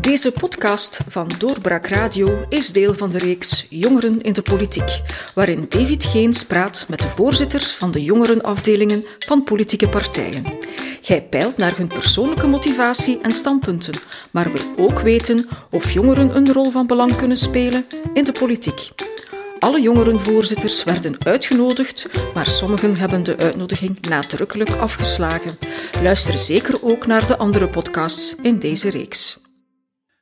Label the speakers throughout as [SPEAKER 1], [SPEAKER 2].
[SPEAKER 1] Deze podcast van Doorbraak Radio is deel van de reeks Jongeren in de Politiek, waarin David Geens praat met de voorzitters van de jongerenafdelingen van politieke partijen. Hij peilt naar hun persoonlijke motivatie en standpunten, maar wil ook weten of jongeren een rol van belang kunnen spelen in de politiek. Alle jongerenvoorzitters werden uitgenodigd, maar sommigen hebben de uitnodiging nadrukkelijk afgeslagen. Luister zeker ook naar de andere podcasts in deze reeks.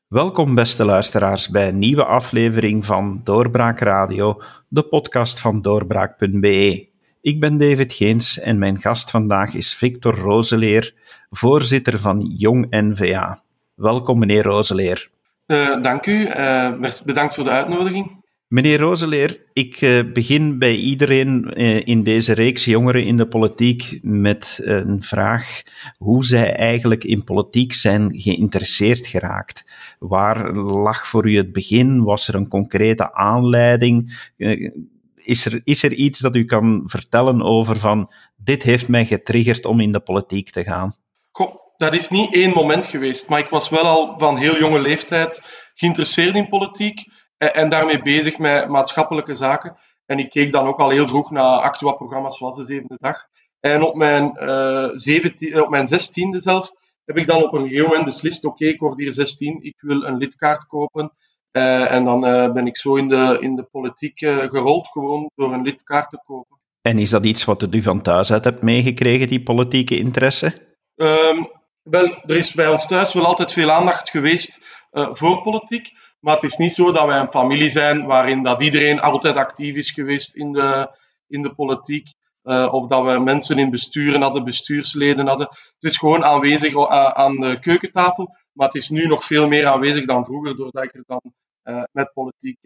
[SPEAKER 2] Welkom, beste luisteraars, bij een nieuwe aflevering van Doorbraak Radio, de podcast van doorbraak.be. Ik ben David Geens en mijn gast vandaag is Victor Rozeleer, voorzitter van Jong NVA. Welkom, meneer Rozeleer.
[SPEAKER 3] Uh, dank u. Uh, bedankt voor de uitnodiging.
[SPEAKER 2] Meneer Rozeleer, ik uh, begin bij iedereen uh, in deze reeks jongeren in de politiek met een vraag hoe zij eigenlijk in politiek zijn geïnteresseerd geraakt. Waar lag voor u het begin? Was er een concrete aanleiding? Uh, is, er, is er iets dat u kan vertellen over van dit heeft mij getriggerd om in de politiek te gaan?
[SPEAKER 3] Goh, dat is niet één moment geweest, maar ik was wel al van heel jonge leeftijd geïnteresseerd in politiek en, en daarmee bezig met maatschappelijke zaken. En ik keek dan ook al heel vroeg naar actua-programma's zoals de zevende dag. En op mijn, uh, 17, op mijn zestiende zelf heb ik dan op een gegeven moment beslist, oké, okay, ik word hier 16, ik wil een lidkaart kopen. Uh, en dan uh, ben ik zo in de, in de politiek gerold, gewoon door een lidkaart te kopen.
[SPEAKER 2] En is dat iets wat u van thuis uit hebt meegekregen, die politieke interesse?
[SPEAKER 3] Um, wel, er is bij ons thuis wel altijd veel aandacht geweest voor politiek. Maar het is niet zo dat wij een familie zijn waarin dat iedereen altijd actief is geweest in de, in de politiek. Uh, of dat we mensen in besturen hadden, bestuursleden hadden. Het is gewoon aanwezig aan de keukentafel. Maar het is nu nog veel meer aanwezig dan vroeger, doordat ik er dan uh, met politiek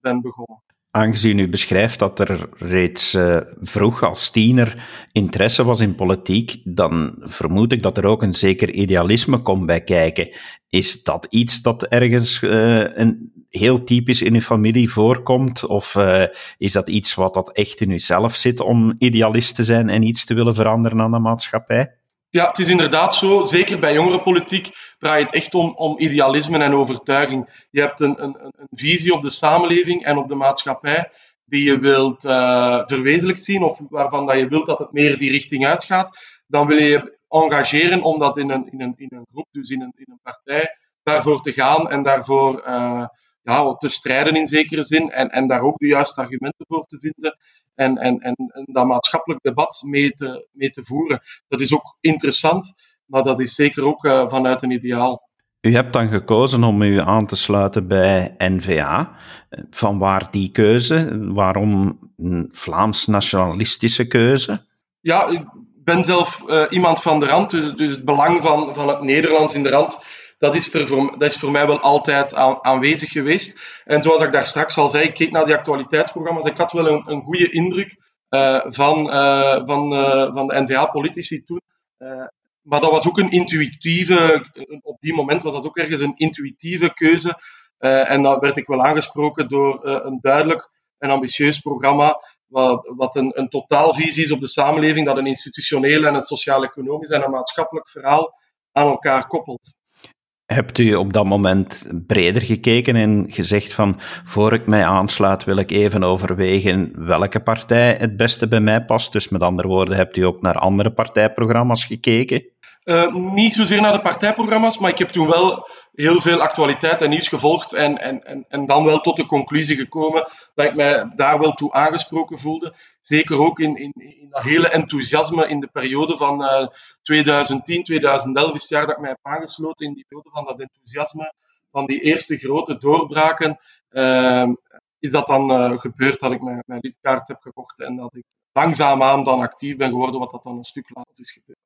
[SPEAKER 3] ben begonnen.
[SPEAKER 2] Aangezien u beschrijft dat er reeds uh, vroeg als tiener interesse was in politiek, dan vermoed ik dat er ook een zeker idealisme komt bij kijken. Is dat iets dat ergens een, heel typisch in uw familie voorkomt? Of is dat iets wat dat echt in uzelf zit om idealist te zijn en iets te willen veranderen aan de maatschappij?
[SPEAKER 3] Ja, het is inderdaad zo. Zeker bij jongerenpolitiek draait het echt om, om idealisme en overtuiging. Je hebt een, een, een visie op de samenleving en op de maatschappij die je wilt uh, zien of waarvan dat je wilt dat het meer die richting uitgaat. Dan wil je je engageren om dat in een, in een, in een groep, dus in een, in een partij, daarvoor te gaan en daarvoor uh, ja, te strijden in zekere zin en, en daar ook de juiste argumenten voor te vinden en, en, en, en dat maatschappelijk debat mee te, mee te voeren. Dat is ook interessant, maar dat is zeker ook uh, vanuit een ideaal.
[SPEAKER 2] U hebt dan gekozen om u aan te sluiten bij NVA. Van waar die keuze? Waarom een Vlaams-nationalistische keuze?
[SPEAKER 3] Ja, ik ben zelf uh, iemand van de rand, dus, dus het belang van, van het Nederlands in de rand dat is, er voor, dat is voor mij wel altijd aan, aanwezig geweest. En zoals ik daar straks al zei, ik keek naar die actualiteitsprogramma's. Ik had wel een, een goede indruk uh, van, uh, van, uh, van de NVA-politici toen. maar dat was ook een intuïtieve, op die moment was dat ook ergens een intuïtieve keuze. en dan werd ik wel aangesproken door een duidelijk en ambitieus programma wat, wat een, een totaalvisie is op de samenleving, dat een institutioneel en een sociaal-economisch en een maatschappelijk verhaal aan elkaar koppelt.
[SPEAKER 2] Hebt u op dat moment breder gekeken en gezegd van voor ik mij aansluit wil ik even overwegen welke partij het beste bij mij past? Dus met andere woorden, hebt u ook naar andere partijprogramma's gekeken?
[SPEAKER 3] Uh, niet zozeer naar de partijprogramma's, maar ik heb toen wel heel veel actualiteit en nieuws gevolgd en, en, en, en dan wel tot de conclusie gekomen dat ik mij daar wel toe aangesproken voelde. Zeker ook in, in, in dat hele enthousiasme in de periode van uh, 2010, 2011 is het jaar dat ik mij heb aangesloten, in die periode van dat enthousiasme, van die eerste grote doorbraken, uh, is dat dan uh, gebeurd dat ik mijn, mijn lidkaart heb gekocht en dat ik langzaamaan dan actief ben geworden, wat dat dan een stuk later is gebeurd.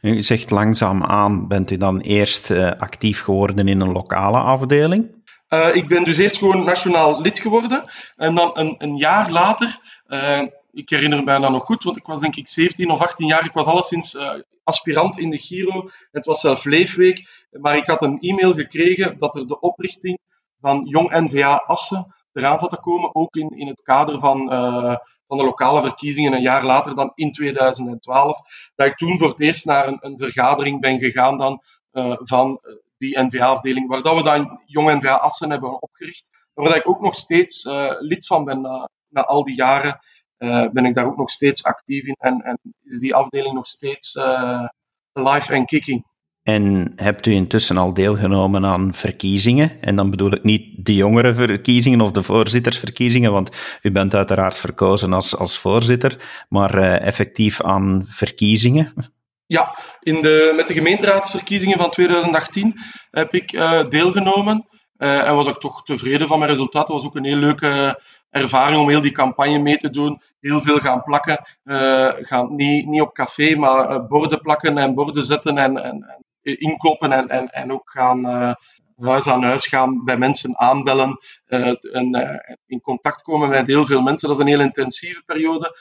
[SPEAKER 2] U zegt langzaamaan, bent u dan eerst uh, actief geworden in een lokale afdeling?
[SPEAKER 3] Uh, ik ben dus eerst gewoon nationaal lid geworden. En dan een, een jaar later, uh, ik herinner me dan nog goed, want ik was denk ik 17 of 18 jaar, ik was alleszins aspirant in de Giro. Het was zelf leefweek, maar ik had een e-mail gekregen dat er de oprichting van Jong NVA Assen eraan zat te komen, ook in, in het kader van van de lokale verkiezingen een jaar later dan in 2012, dat ik toen voor het eerst naar een, een vergadering ben gegaan dan uh, van die NVA-afdeling, waar dat we dan Jong NVA Assen hebben opgericht. Waar ik ook nog steeds lid van ben na, na al die jaren. ben ik daar ook nog steeds actief in en, en is die afdeling nog steeds live en kicking.
[SPEAKER 2] En hebt u intussen al deelgenomen aan verkiezingen? En dan bedoel ik niet de jongere verkiezingen of de voorzittersverkiezingen, want u bent uiteraard verkozen als, als voorzitter, maar uh, effectief aan verkiezingen?
[SPEAKER 3] Ja, in de, met de gemeenteraadsverkiezingen van 2018 heb ik uh, deelgenomen. Uh, en was ik toch tevreden van mijn resultaten. Was ook een heel leuke ervaring om heel die campagne mee te doen. Heel veel gaan plakken. Gaan niet, niet op café, maar borden plakken en borden zetten en, en, inkloppen en, en, en ook gaan uh, huis aan huis gaan, bij mensen aanbellen uh, en uh, in contact komen met heel veel mensen. Dat is een heel intensieve periode,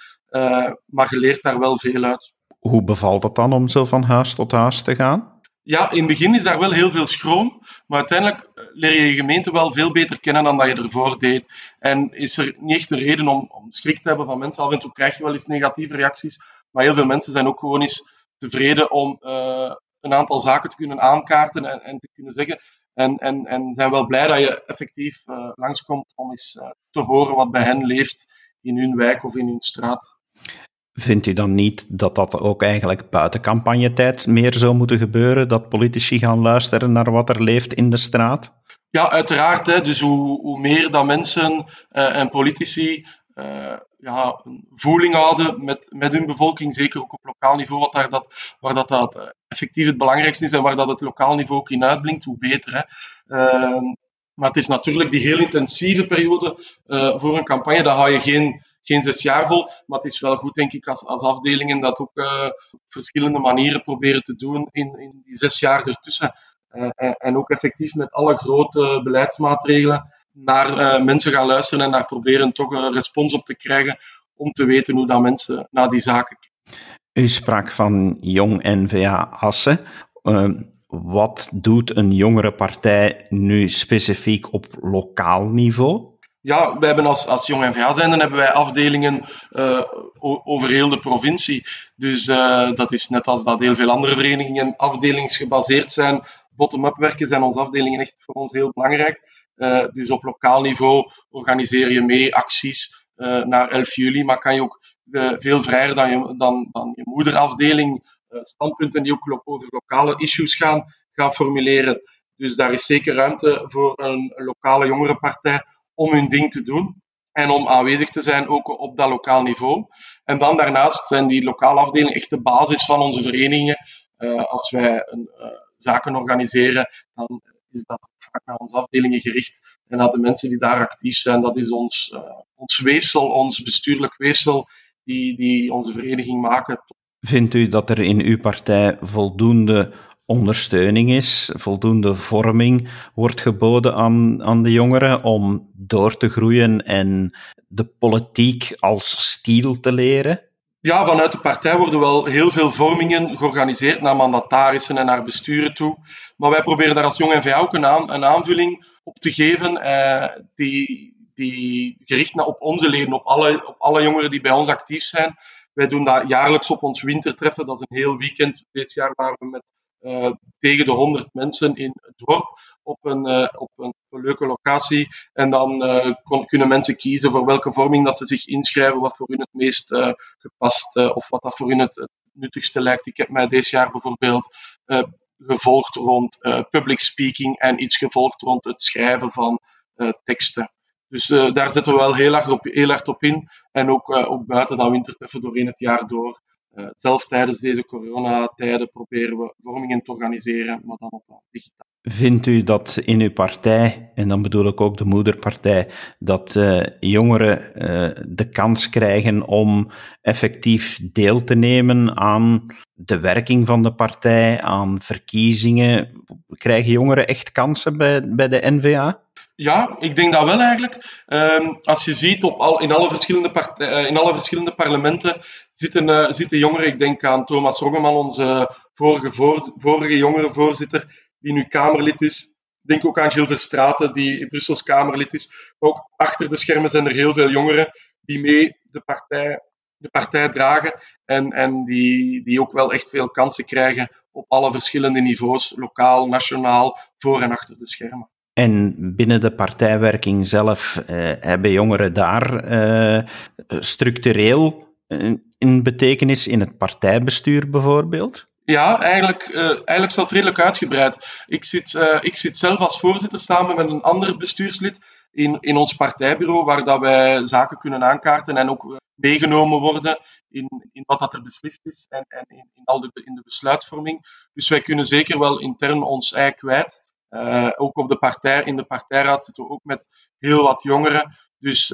[SPEAKER 3] maar je leert daar wel veel uit.
[SPEAKER 2] Hoe bevalt het dan om zo van huis tot huis te gaan?
[SPEAKER 3] Ja, in het begin is daar wel heel veel schroom, maar uiteindelijk leer je je gemeente wel veel beter kennen dan dat je ervoor deed. En is er niet echt een reden om, om schrik te hebben van mensen. Af en toe krijg je wel eens negatieve reacties, maar heel veel mensen zijn ook gewoon eens tevreden om uh, een aantal zaken te kunnen aankaarten en, en te kunnen zeggen. En, en, en zijn wel blij dat je effectief uh, langskomt om eens uh, te horen wat bij hen leeft in hun wijk of in hun straat.
[SPEAKER 2] Vindt u dan niet dat dat ook eigenlijk buiten campagnetijd meer zou moeten gebeuren? Dat politici gaan luisteren naar wat er leeft in de straat?
[SPEAKER 3] Ja, uiteraard. Hè. Dus hoe, hoe meer dat mensen uh, en politici uh, ja, een voeling houden met, met hun bevolking, zeker ook op lokaal niveau, wat daar dat, waar dat, dat eh, effectief het belangrijkste is en waar dat het lokaal niveau ook in uitblinkt, hoe beter. Hè. Uh, maar het is natuurlijk die heel intensieve periode uh, voor een campagne, daar hou je geen, geen zes jaar vol. Maar het is wel goed, denk ik, als, als afdelingen dat ook uh, op verschillende manieren proberen te doen in, in die zes jaar ertussen. en ook effectief met alle grote beleidsmaatregelen naar uh, mensen gaan luisteren en daar proberen toch een respons op te krijgen om te weten hoe dat mensen naar die zaken kijken.
[SPEAKER 2] U sprak van Jong NVA Assen. Uh, wat doet een jongere partij nu specifiek op lokaal niveau?
[SPEAKER 3] Ja, wij hebben als, als Jong NVA zijn, dan hebben wij afdelingen uh, over heel de provincie. Dus uh, dat is net als dat heel veel andere verenigingen afdelingsgebaseerd zijn. Bottom-up werken zijn onze afdelingen echt voor ons heel belangrijk. Uh, dus op lokaal niveau organiseer je mee acties uh, naar 11 juli, maar kan je ook uh, veel vrijer dan je, dan, dan je moederafdeling standpunten die ook over lokale issues gaan, gaan formuleren. Dus daar is zeker ruimte voor een, een lokale jongerenpartij om hun ding te doen en om aanwezig te zijn ook op dat lokaal niveau. En dan daarnaast zijn die lokale afdelingen echt de basis van onze verenigingen. als wij een, zaken organiseren, dan is dat vaak naar onze afdelingen gericht en naar de mensen die daar actief zijn. Dat is ons, uh, ons weefsel, ons bestuurlijk weefsel, die, die onze vereniging maken.
[SPEAKER 2] Vindt u dat er in uw partij voldoende ondersteuning is, voldoende vorming wordt geboden aan, aan de jongeren om door te groeien en de politiek als stiel te leren?
[SPEAKER 3] Ja, vanuit de partij worden wel heel veel vormingen georganiseerd naar mandatarissen en naar besturen toe. Maar wij proberen daar als Jong NVA ook een, aan, een aanvulling op te geven eh, die, die gericht op onze leden, op alle, op alle jongeren die bij ons actief zijn. Wij doen dat jaarlijks op ons wintertreffen. Dat is een heel weekend. Dit jaar waren we met uh, tegen de 100 mensen in het dorp op een, uh, op een, leuke locatie. En dan kon, kunnen mensen kiezen voor welke vorming dat ze zich inschrijven, wat voor hun het meest gepast of wat dat voor hun het, nuttigste lijkt. Ik heb mij dit jaar bijvoorbeeld gevolgd rond public speaking en iets gevolgd rond het schrijven van teksten. Dus daar zetten we wel heel erg op, heel erg op in. En ook, ook buiten dat wintertreffen doorheen het jaar door. Uh, zelf tijdens deze coronatijden proberen we vormingen te organiseren, maar dan op digitaal.
[SPEAKER 2] Vindt u dat in uw partij, en dan bedoel ik ook de moederpartij, dat uh, jongeren uh, de kans krijgen om effectief deel te nemen aan de werking van de partij, aan verkiezingen? Krijgen jongeren echt kansen bij, bij de NVA?
[SPEAKER 3] Ja, ik denk dat wel eigenlijk. Um, als je ziet, op al, in, alle verschillende partij, in alle verschillende parlementen zitten, uh, zitten jongeren. Ik denk aan Thomas Roggeman, onze vorige, voor, vorige jongerenvoorzitter, die nu Kamerlid is. Denk ook aan Gilles Verstraeten, die in Brussels Kamerlid is. Ook achter de schermen zijn er heel veel jongeren die mee de partij, de partij dragen en, en die, die ook wel echt veel kansen krijgen op alle verschillende niveaus, lokaal, nationaal, voor en achter de schermen.
[SPEAKER 2] En binnen de partijwerking zelf eh, hebben jongeren daar eh, structureel een betekenis in het partijbestuur bijvoorbeeld?
[SPEAKER 3] Ja, eigenlijk, uh, eigenlijk zelf redelijk uitgebreid. Ik zit, uh, ik zit zelf als voorzitter samen met een ander bestuurslid in, in ons partijbureau, waar dat wij zaken kunnen aankaarten en ook meegenomen worden in, in wat dat er beslist is en, en in, in, al de, in de besluitvorming. Dus wij kunnen zeker wel intern ons ei kwijt. Uh, ook op de partij, in de partijraad zitten we ook met heel wat jongeren. Dus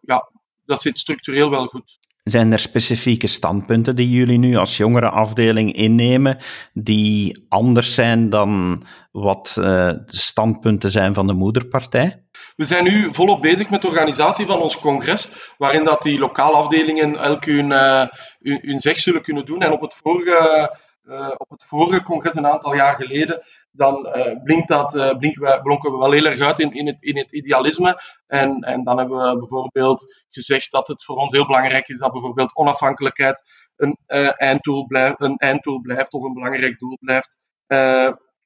[SPEAKER 3] ja, dat zit structureel wel goed.
[SPEAKER 2] Zijn er specifieke standpunten die jullie nu als jongere afdeling innemen, die anders zijn dan wat uh, de standpunten zijn van de moederpartij?
[SPEAKER 3] We zijn nu volop bezig met de organisatie van ons congres, waarin dat die lokale afdelingen elk hun, uh, hun, hun zeg zullen kunnen doen. En op het vorige uh, op het vorige congres een aantal jaar geleden, dan uh, blinkt dat, uh, blinken we, blonken we wel heel erg uit in, in, het, in het idealisme. En, en dan hebben we bijvoorbeeld gezegd dat het voor ons heel belangrijk is dat bijvoorbeeld onafhankelijkheid een, einddoel, blijft, een einddoel blijft of een belangrijk doel blijft.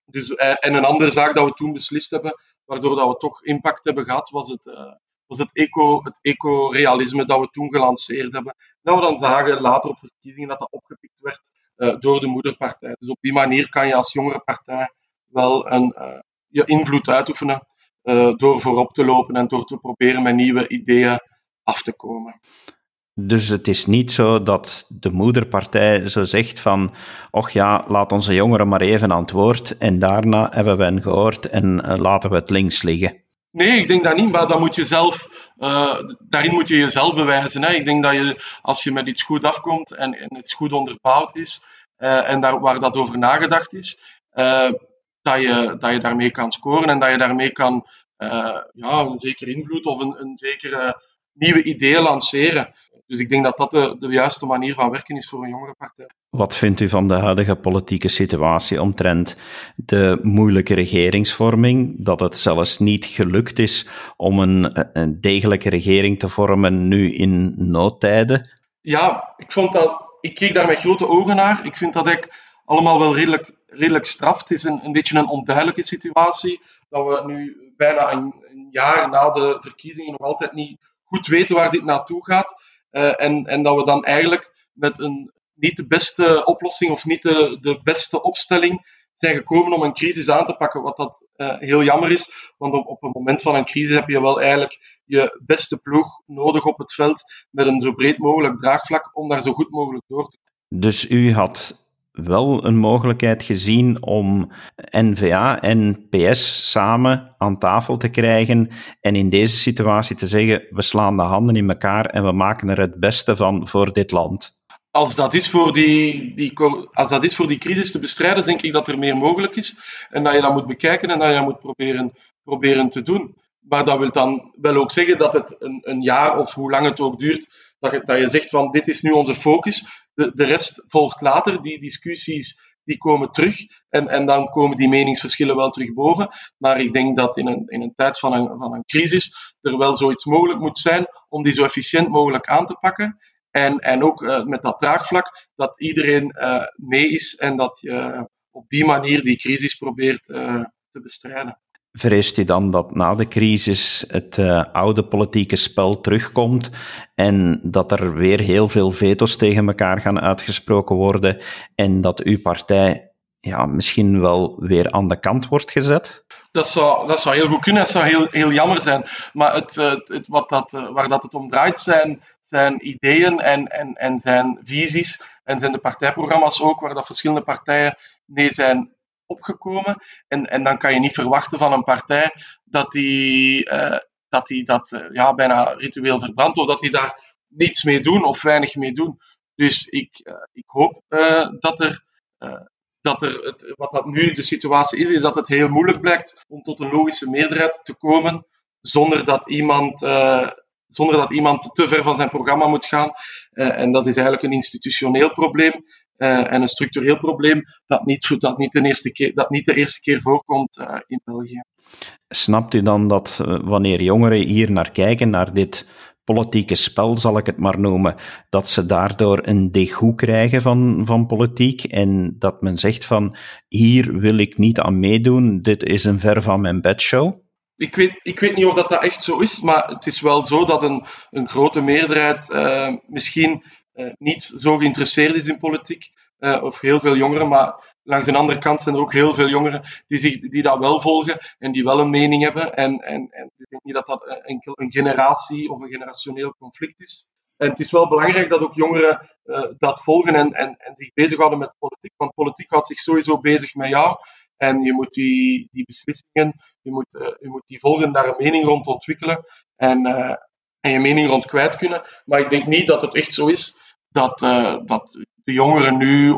[SPEAKER 3] dus, en een andere zaak dat we toen beslist hebben, waardoor dat we toch impact hebben gehad, was het, was het, eco, het eco-realisme dat we toen gelanceerd hebben. Dat we dan zagen later op verkiezingen dat dat opgepikt werd door de moederpartij. Dus op die manier kan je als jongere partij wel een, uh, je invloed uitoefenen uh, door voorop te lopen en door te proberen met nieuwe ideeën af te komen.
[SPEAKER 2] Dus het is niet zo dat de moederpartij zo zegt van, och ja, laat onze jongeren maar even aan het woord en daarna hebben we hen gehoord en laten we het links liggen.
[SPEAKER 3] Nee, ik denk dat niet, maar dan moet je zelf, uh, daarin moet je jezelf bewijzen. Hè. Ik denk dat je, als je met iets goed afkomt en, en het goed onderbouwd is, uh, en daar, waar dat over nagedacht is, uh, dat, je, dat je daarmee kan scoren en dat je daarmee kan ja, een zekere invloed of een, een zekere nieuwe ideeën lanceren. Dus ik denk dat dat de, de juiste manier van werken is voor een jongere partij.
[SPEAKER 2] Wat vindt u van de huidige politieke situatie omtrent de moeilijke regeringsvorming? Dat het zelfs niet gelukt is om een, een degelijke regering te vormen nu in noodtijden?
[SPEAKER 3] Ja, ik, vond dat, ik keek daar met grote ogen naar. Ik vind dat ik allemaal wel redelijk, redelijk straf. Het is een, een beetje een onduidelijke situatie. Dat we nu bijna een, een jaar na de verkiezingen nog altijd niet goed weten waar dit naartoe gaat. Uh, en, en dat we dan eigenlijk met een niet de beste oplossing of niet de, de beste opstelling zijn gekomen om een crisis aan te pakken. Wat dat uh, heel jammer is, want op, op een moment van een crisis heb je wel eigenlijk je beste ploeg nodig op het veld met een zo breed mogelijk draagvlak om daar zo goed mogelijk door te
[SPEAKER 2] komen. Dus u had wel een mogelijkheid gezien om NVA en PS samen aan tafel te krijgen en in deze situatie te zeggen: we slaan de handen in elkaar en we maken er het beste van voor dit land.
[SPEAKER 3] Als dat, is voor die, die, als dat is voor die crisis te bestrijden, denk ik dat er meer mogelijk is en dat je dat moet bekijken en dat je dat moet proberen, proberen te doen. Maar dat wil dan wel ook zeggen dat het een, een jaar of hoe lang het ook duurt, dat je, dat je zegt van dit is nu onze focus, de, de rest volgt later. Die discussies die komen terug en, en dan komen die meningsverschillen wel terug boven. Maar ik denk dat in een, in een tijd van een, van een crisis er wel zoiets mogelijk moet zijn om die zo efficiënt mogelijk aan te pakken. En, en ook uh, met dat draagvlak, dat iedereen uh, mee is en dat je op die manier die crisis probeert uh, te bestrijden.
[SPEAKER 2] Vreest u dan dat na de crisis het uh, oude politieke spel terugkomt en dat er weer heel veel veto's tegen elkaar gaan uitgesproken worden en dat uw partij ja, misschien wel weer aan de kant wordt gezet?
[SPEAKER 3] Dat zou, dat zou heel goed kunnen, dat zou heel, heel jammer zijn. Maar het, het, het wat dat, eh, waar dat het om draait zijn, zijn ideeën en, en, en zijn visies en zijn de partijprogramma's ook, waar dat verschillende partijen mee zijn opgekomen. En, en dan kan je niet verwachten van een partij dat die, uh, dat, die dat uh, ja, bijna ritueel verbrandt of dat die daar niets mee doen of weinig mee doen. Dus ik, uh, ik hoop dat er, dat er het, wat dat nu de situatie is, is dat het heel moeilijk blijkt om tot een logische meerderheid te komen zonder dat iemand zonder dat iemand te ver van zijn programma moet gaan. En dat is eigenlijk een institutioneel probleem uh, en een structureel probleem dat niet, dat, niet de eerste keer, dat niet de eerste keer voorkomt uh, in België.
[SPEAKER 2] Snapt u dan dat wanneer jongeren hier naar kijken, naar dit politieke spel, zal ik het maar noemen, dat ze daardoor een degoe krijgen van, van politiek en dat men zegt van hier wil ik niet aan meedoen, dit is een ver van mijn bedshow?
[SPEAKER 3] Ik weet, ik weet niet of dat, dat echt zo is, maar het is wel zo dat een, een grote meerderheid misschien niet zo geïnteresseerd is in politiek, uh, of heel veel jongeren, maar langs de andere kant zijn er ook heel veel jongeren die, zich, die dat wel volgen en die wel een mening hebben. En, en, en ik denk niet dat dat enkel een generatie of een generationeel conflict is. En het is wel belangrijk dat ook jongeren dat volgen en, en, en zich bezighouden met politiek. Want politiek houdt zich sowieso bezig met jou. En je moet die, die beslissingen, je moet, je moet die volgen, daar een mening rond ontwikkelen en, en je mening rond kwijt kunnen. Maar ik denk niet dat het echt zo is dat, dat de jongeren nu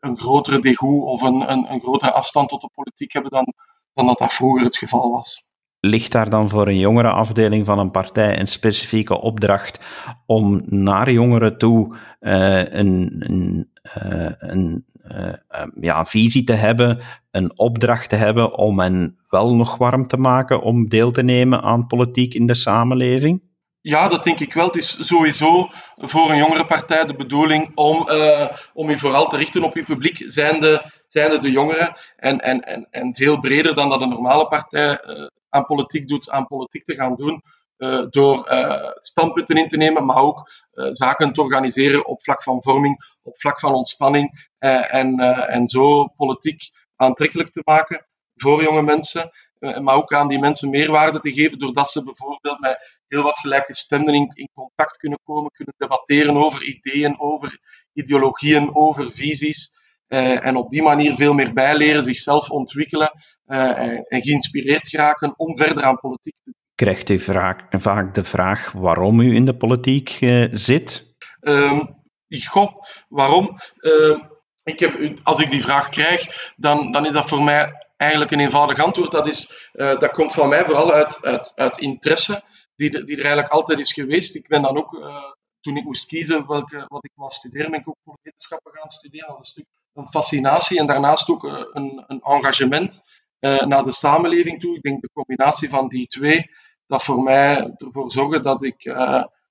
[SPEAKER 3] een grotere degoe of een, een, een grotere afstand tot de politiek hebben dan, dan dat dat vroeger het geval was
[SPEAKER 2] ligt daar dan voor een jongere afdeling van een partij een specifieke opdracht om naar jongeren toe uh, een, een, een ja, visie te hebben, een opdracht te hebben om hen wel nog warm te maken om deel te nemen aan politiek in de samenleving?
[SPEAKER 3] Ja, dat denk ik wel. Het is sowieso voor een jongere partij de bedoeling om, uh, om je vooral te richten op je publiek, zijnde, zijnde de jongeren. En, en, en, en veel breder dan dat een normale partij uh, aan politiek doet, aan politiek te gaan doen. Uh, door standpunten in te nemen, maar ook zaken te organiseren op vlak van vorming, op vlak van ontspanning. en, en zo politiek aantrekkelijk te maken voor jonge mensen. Eh, maar ook aan die mensen meerwaarde te geven, doordat ze bijvoorbeeld met heel wat gelijke stemmen in, in contact kunnen komen, kunnen debatteren over ideeën, over ideologieën, over visies. Uh, en op die manier veel meer bijleren, zichzelf ontwikkelen uh, en geïnspireerd geraken om verder aan politiek te doen.
[SPEAKER 2] Krijgt u vaak, vaak de vraag waarom u in de politiek uh, zit?
[SPEAKER 3] Um, goh, waarom? Uh, ik heb, als ik die vraag krijg, dan, dan is dat voor mij eigenlijk een eenvoudig antwoord. Dat, is, uh, dat komt van mij vooral uit, uit, uit interesse, die, die er eigenlijk altijd is geweest. Ik ben dan ook, uh, toen ik moest kiezen welke, wat ik wou studeren, ben ik ook voor wetenschappen gaan studeren als een stuk een fascinatie en daarnaast ook uh, een, een engagement naar de samenleving toe. Ik denk de combinatie van die twee, dat voor mij ervoor zorgen dat ik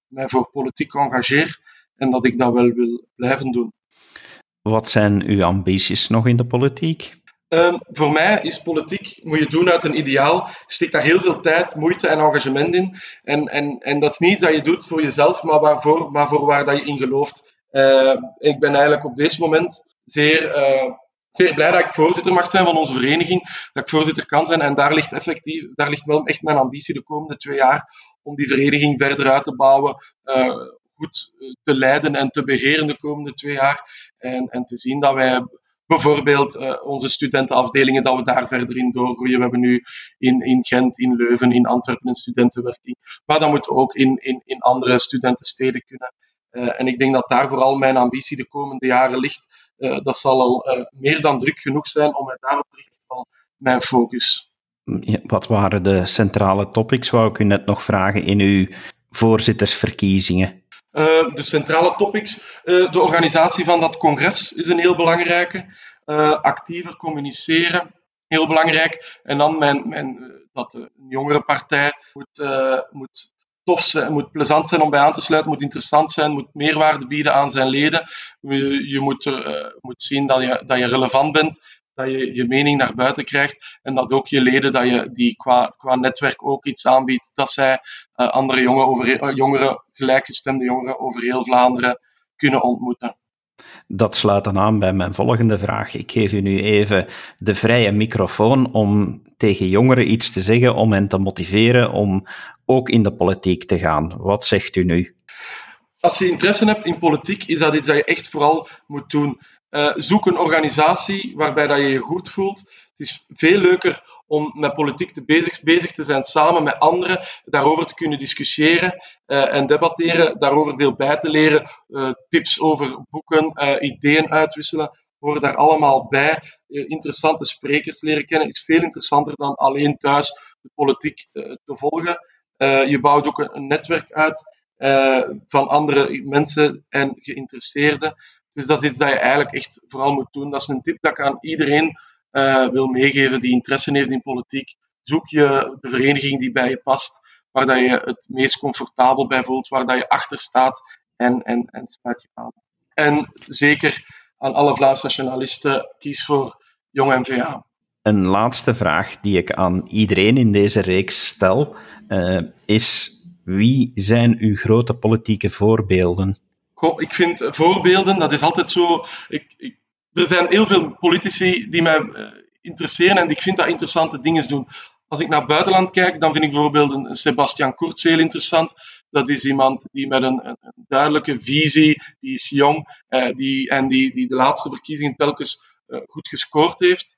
[SPEAKER 3] mij voor politiek engageer en dat ik dat wel wil blijven doen.
[SPEAKER 2] Wat zijn uw ambities nog in de politiek?
[SPEAKER 3] Um, voor mij is politiek, moet je doen uit een ideaal, steekt daar heel veel tijd, moeite en engagement in. En, en, en dat is niet dat je doet voor jezelf, maar, waarvoor, maar voor waar dat je in gelooft. Uh, ik ben eigenlijk op dit moment zeer, uh, zeer blij dat ik voorzitter mag zijn van onze vereniging, dat ik voorzitter kan zijn. En daar ligt effectief, daar ligt wel echt mijn ambitie de komende twee jaar om die vereniging verder uit te bouwen, uh, goed te leiden en te beheren de komende twee jaar. En, en te zien dat wij bijvoorbeeld uh, onze studentenafdelingen, dat we daar verder in doorgroeien. We hebben nu in, in Gent, in Leuven, in Antwerpen een studentenwerking. Maar dat moet ook in, in, in andere studentensteden kunnen. Uh, en ik denk dat daar vooral mijn ambitie de komende jaren ligt. Uh, dat zal al meer dan druk genoeg zijn om mij daarop te richten van mijn focus.
[SPEAKER 2] Wat waren de centrale topics, wou ik u net nog vragen, in uw voorzittersverkiezingen?
[SPEAKER 3] Uh, de centrale topics. Uh, de organisatie van dat congres is een heel belangrijke. Uh, actiever communiceren, heel belangrijk. En dan mijn, dat een jongere partij moet, moet tof zijn, moet plezant zijn om bij aan te sluiten, moet interessant zijn, moet meerwaarde bieden aan zijn leden. Je, je moet, moet zien dat je, dat je relevant bent dat je je mening naar buiten krijgt en dat ook je leden dat je die qua, qua netwerk ook iets aanbiedt dat zij uh, andere jongen over, uh, jongeren, gelijkgestemde jongeren over heel Vlaanderen kunnen ontmoeten.
[SPEAKER 2] Dat sluit dan aan bij mijn volgende vraag. Ik geef u nu even de vrije microfoon om tegen jongeren iets te zeggen, om hen te motiveren om ook in de politiek te gaan. Wat zegt u nu?
[SPEAKER 3] Als je interesse hebt in politiek, is dat iets dat je echt vooral moet doen. Uh, zoek een organisatie waarbij dat je je goed voelt. Het is veel leuker om met politiek te bezig, bezig te zijn samen met anderen, daarover te kunnen discussiëren uh, en debatteren, daarover veel bij te leren, uh, tips over boeken, ideeën uitwisselen, horen daar allemaal bij. interessante sprekers leren kennen is veel interessanter dan alleen thuis de politiek te volgen. je bouwt ook een netwerk uit van andere mensen en geïnteresseerden. Dus dat is iets dat je eigenlijk echt vooral moet doen. Dat is een tip dat ik aan iedereen uh, wil meegeven die interesse heeft in politiek. Zoek je de vereniging die bij je past, waar dat je het meest comfortabel bij voelt, waar dat je achter staat en, en, en sluit je aan. En zeker aan alle Vlaamse nationalisten, kies voor Jong NVA.
[SPEAKER 2] Een laatste vraag die ik aan iedereen in deze reeks stel, uh, is wie zijn uw grote politieke voorbeelden?
[SPEAKER 3] Ik vind voorbeelden, dat is altijd zo. Ik, er zijn heel veel politici die mij uh, interesseren en ik vind dat interessante dingen doen. Als ik naar het buitenland kijk, dan vind ik bijvoorbeeld een Sebastian Kurz heel interessant. Dat is iemand die met een, een duidelijke visie, die is jong uh, die, en die, die de laatste verkiezingen telkens uh, goed gescoord heeft.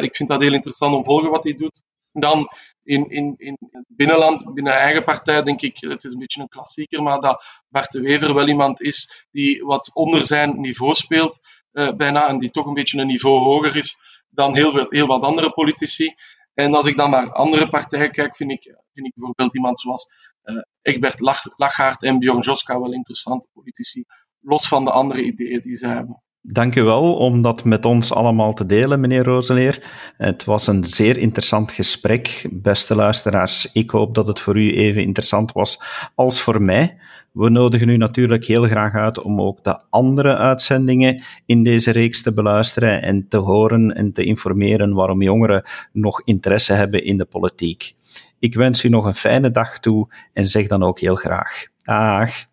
[SPEAKER 3] Ik vind dat heel interessant om te volgen wat hij doet. Dan in, in, in het binnenland, binnen eigen partij, denk ik, het is een beetje een klassieker, maar dat Bart de Wever wel iemand is die wat onder zijn niveau speelt, uh, bijna, en die toch een beetje een niveau hoger is dan heel, veel, heel wat andere politici. En als ik dan naar andere partijen kijk, vind ik, vind ik bijvoorbeeld iemand zoals uh, Egbert Lach, en Bjorn Joska wel interessante politici, los van de andere ideeën die ze hebben.
[SPEAKER 2] Dank u wel om dat met ons allemaal te delen, meneer Roseleer. Het was een zeer interessant gesprek. Beste luisteraars, ik hoop dat het voor u even interessant was als voor mij. We nodigen u natuurlijk heel graag uit om ook de andere uitzendingen in deze reeks te beluisteren en te horen en te informeren waarom jongeren nog interesse hebben in de politiek. Ik wens u nog een fijne dag toe en zeg dan ook heel graag. Dag.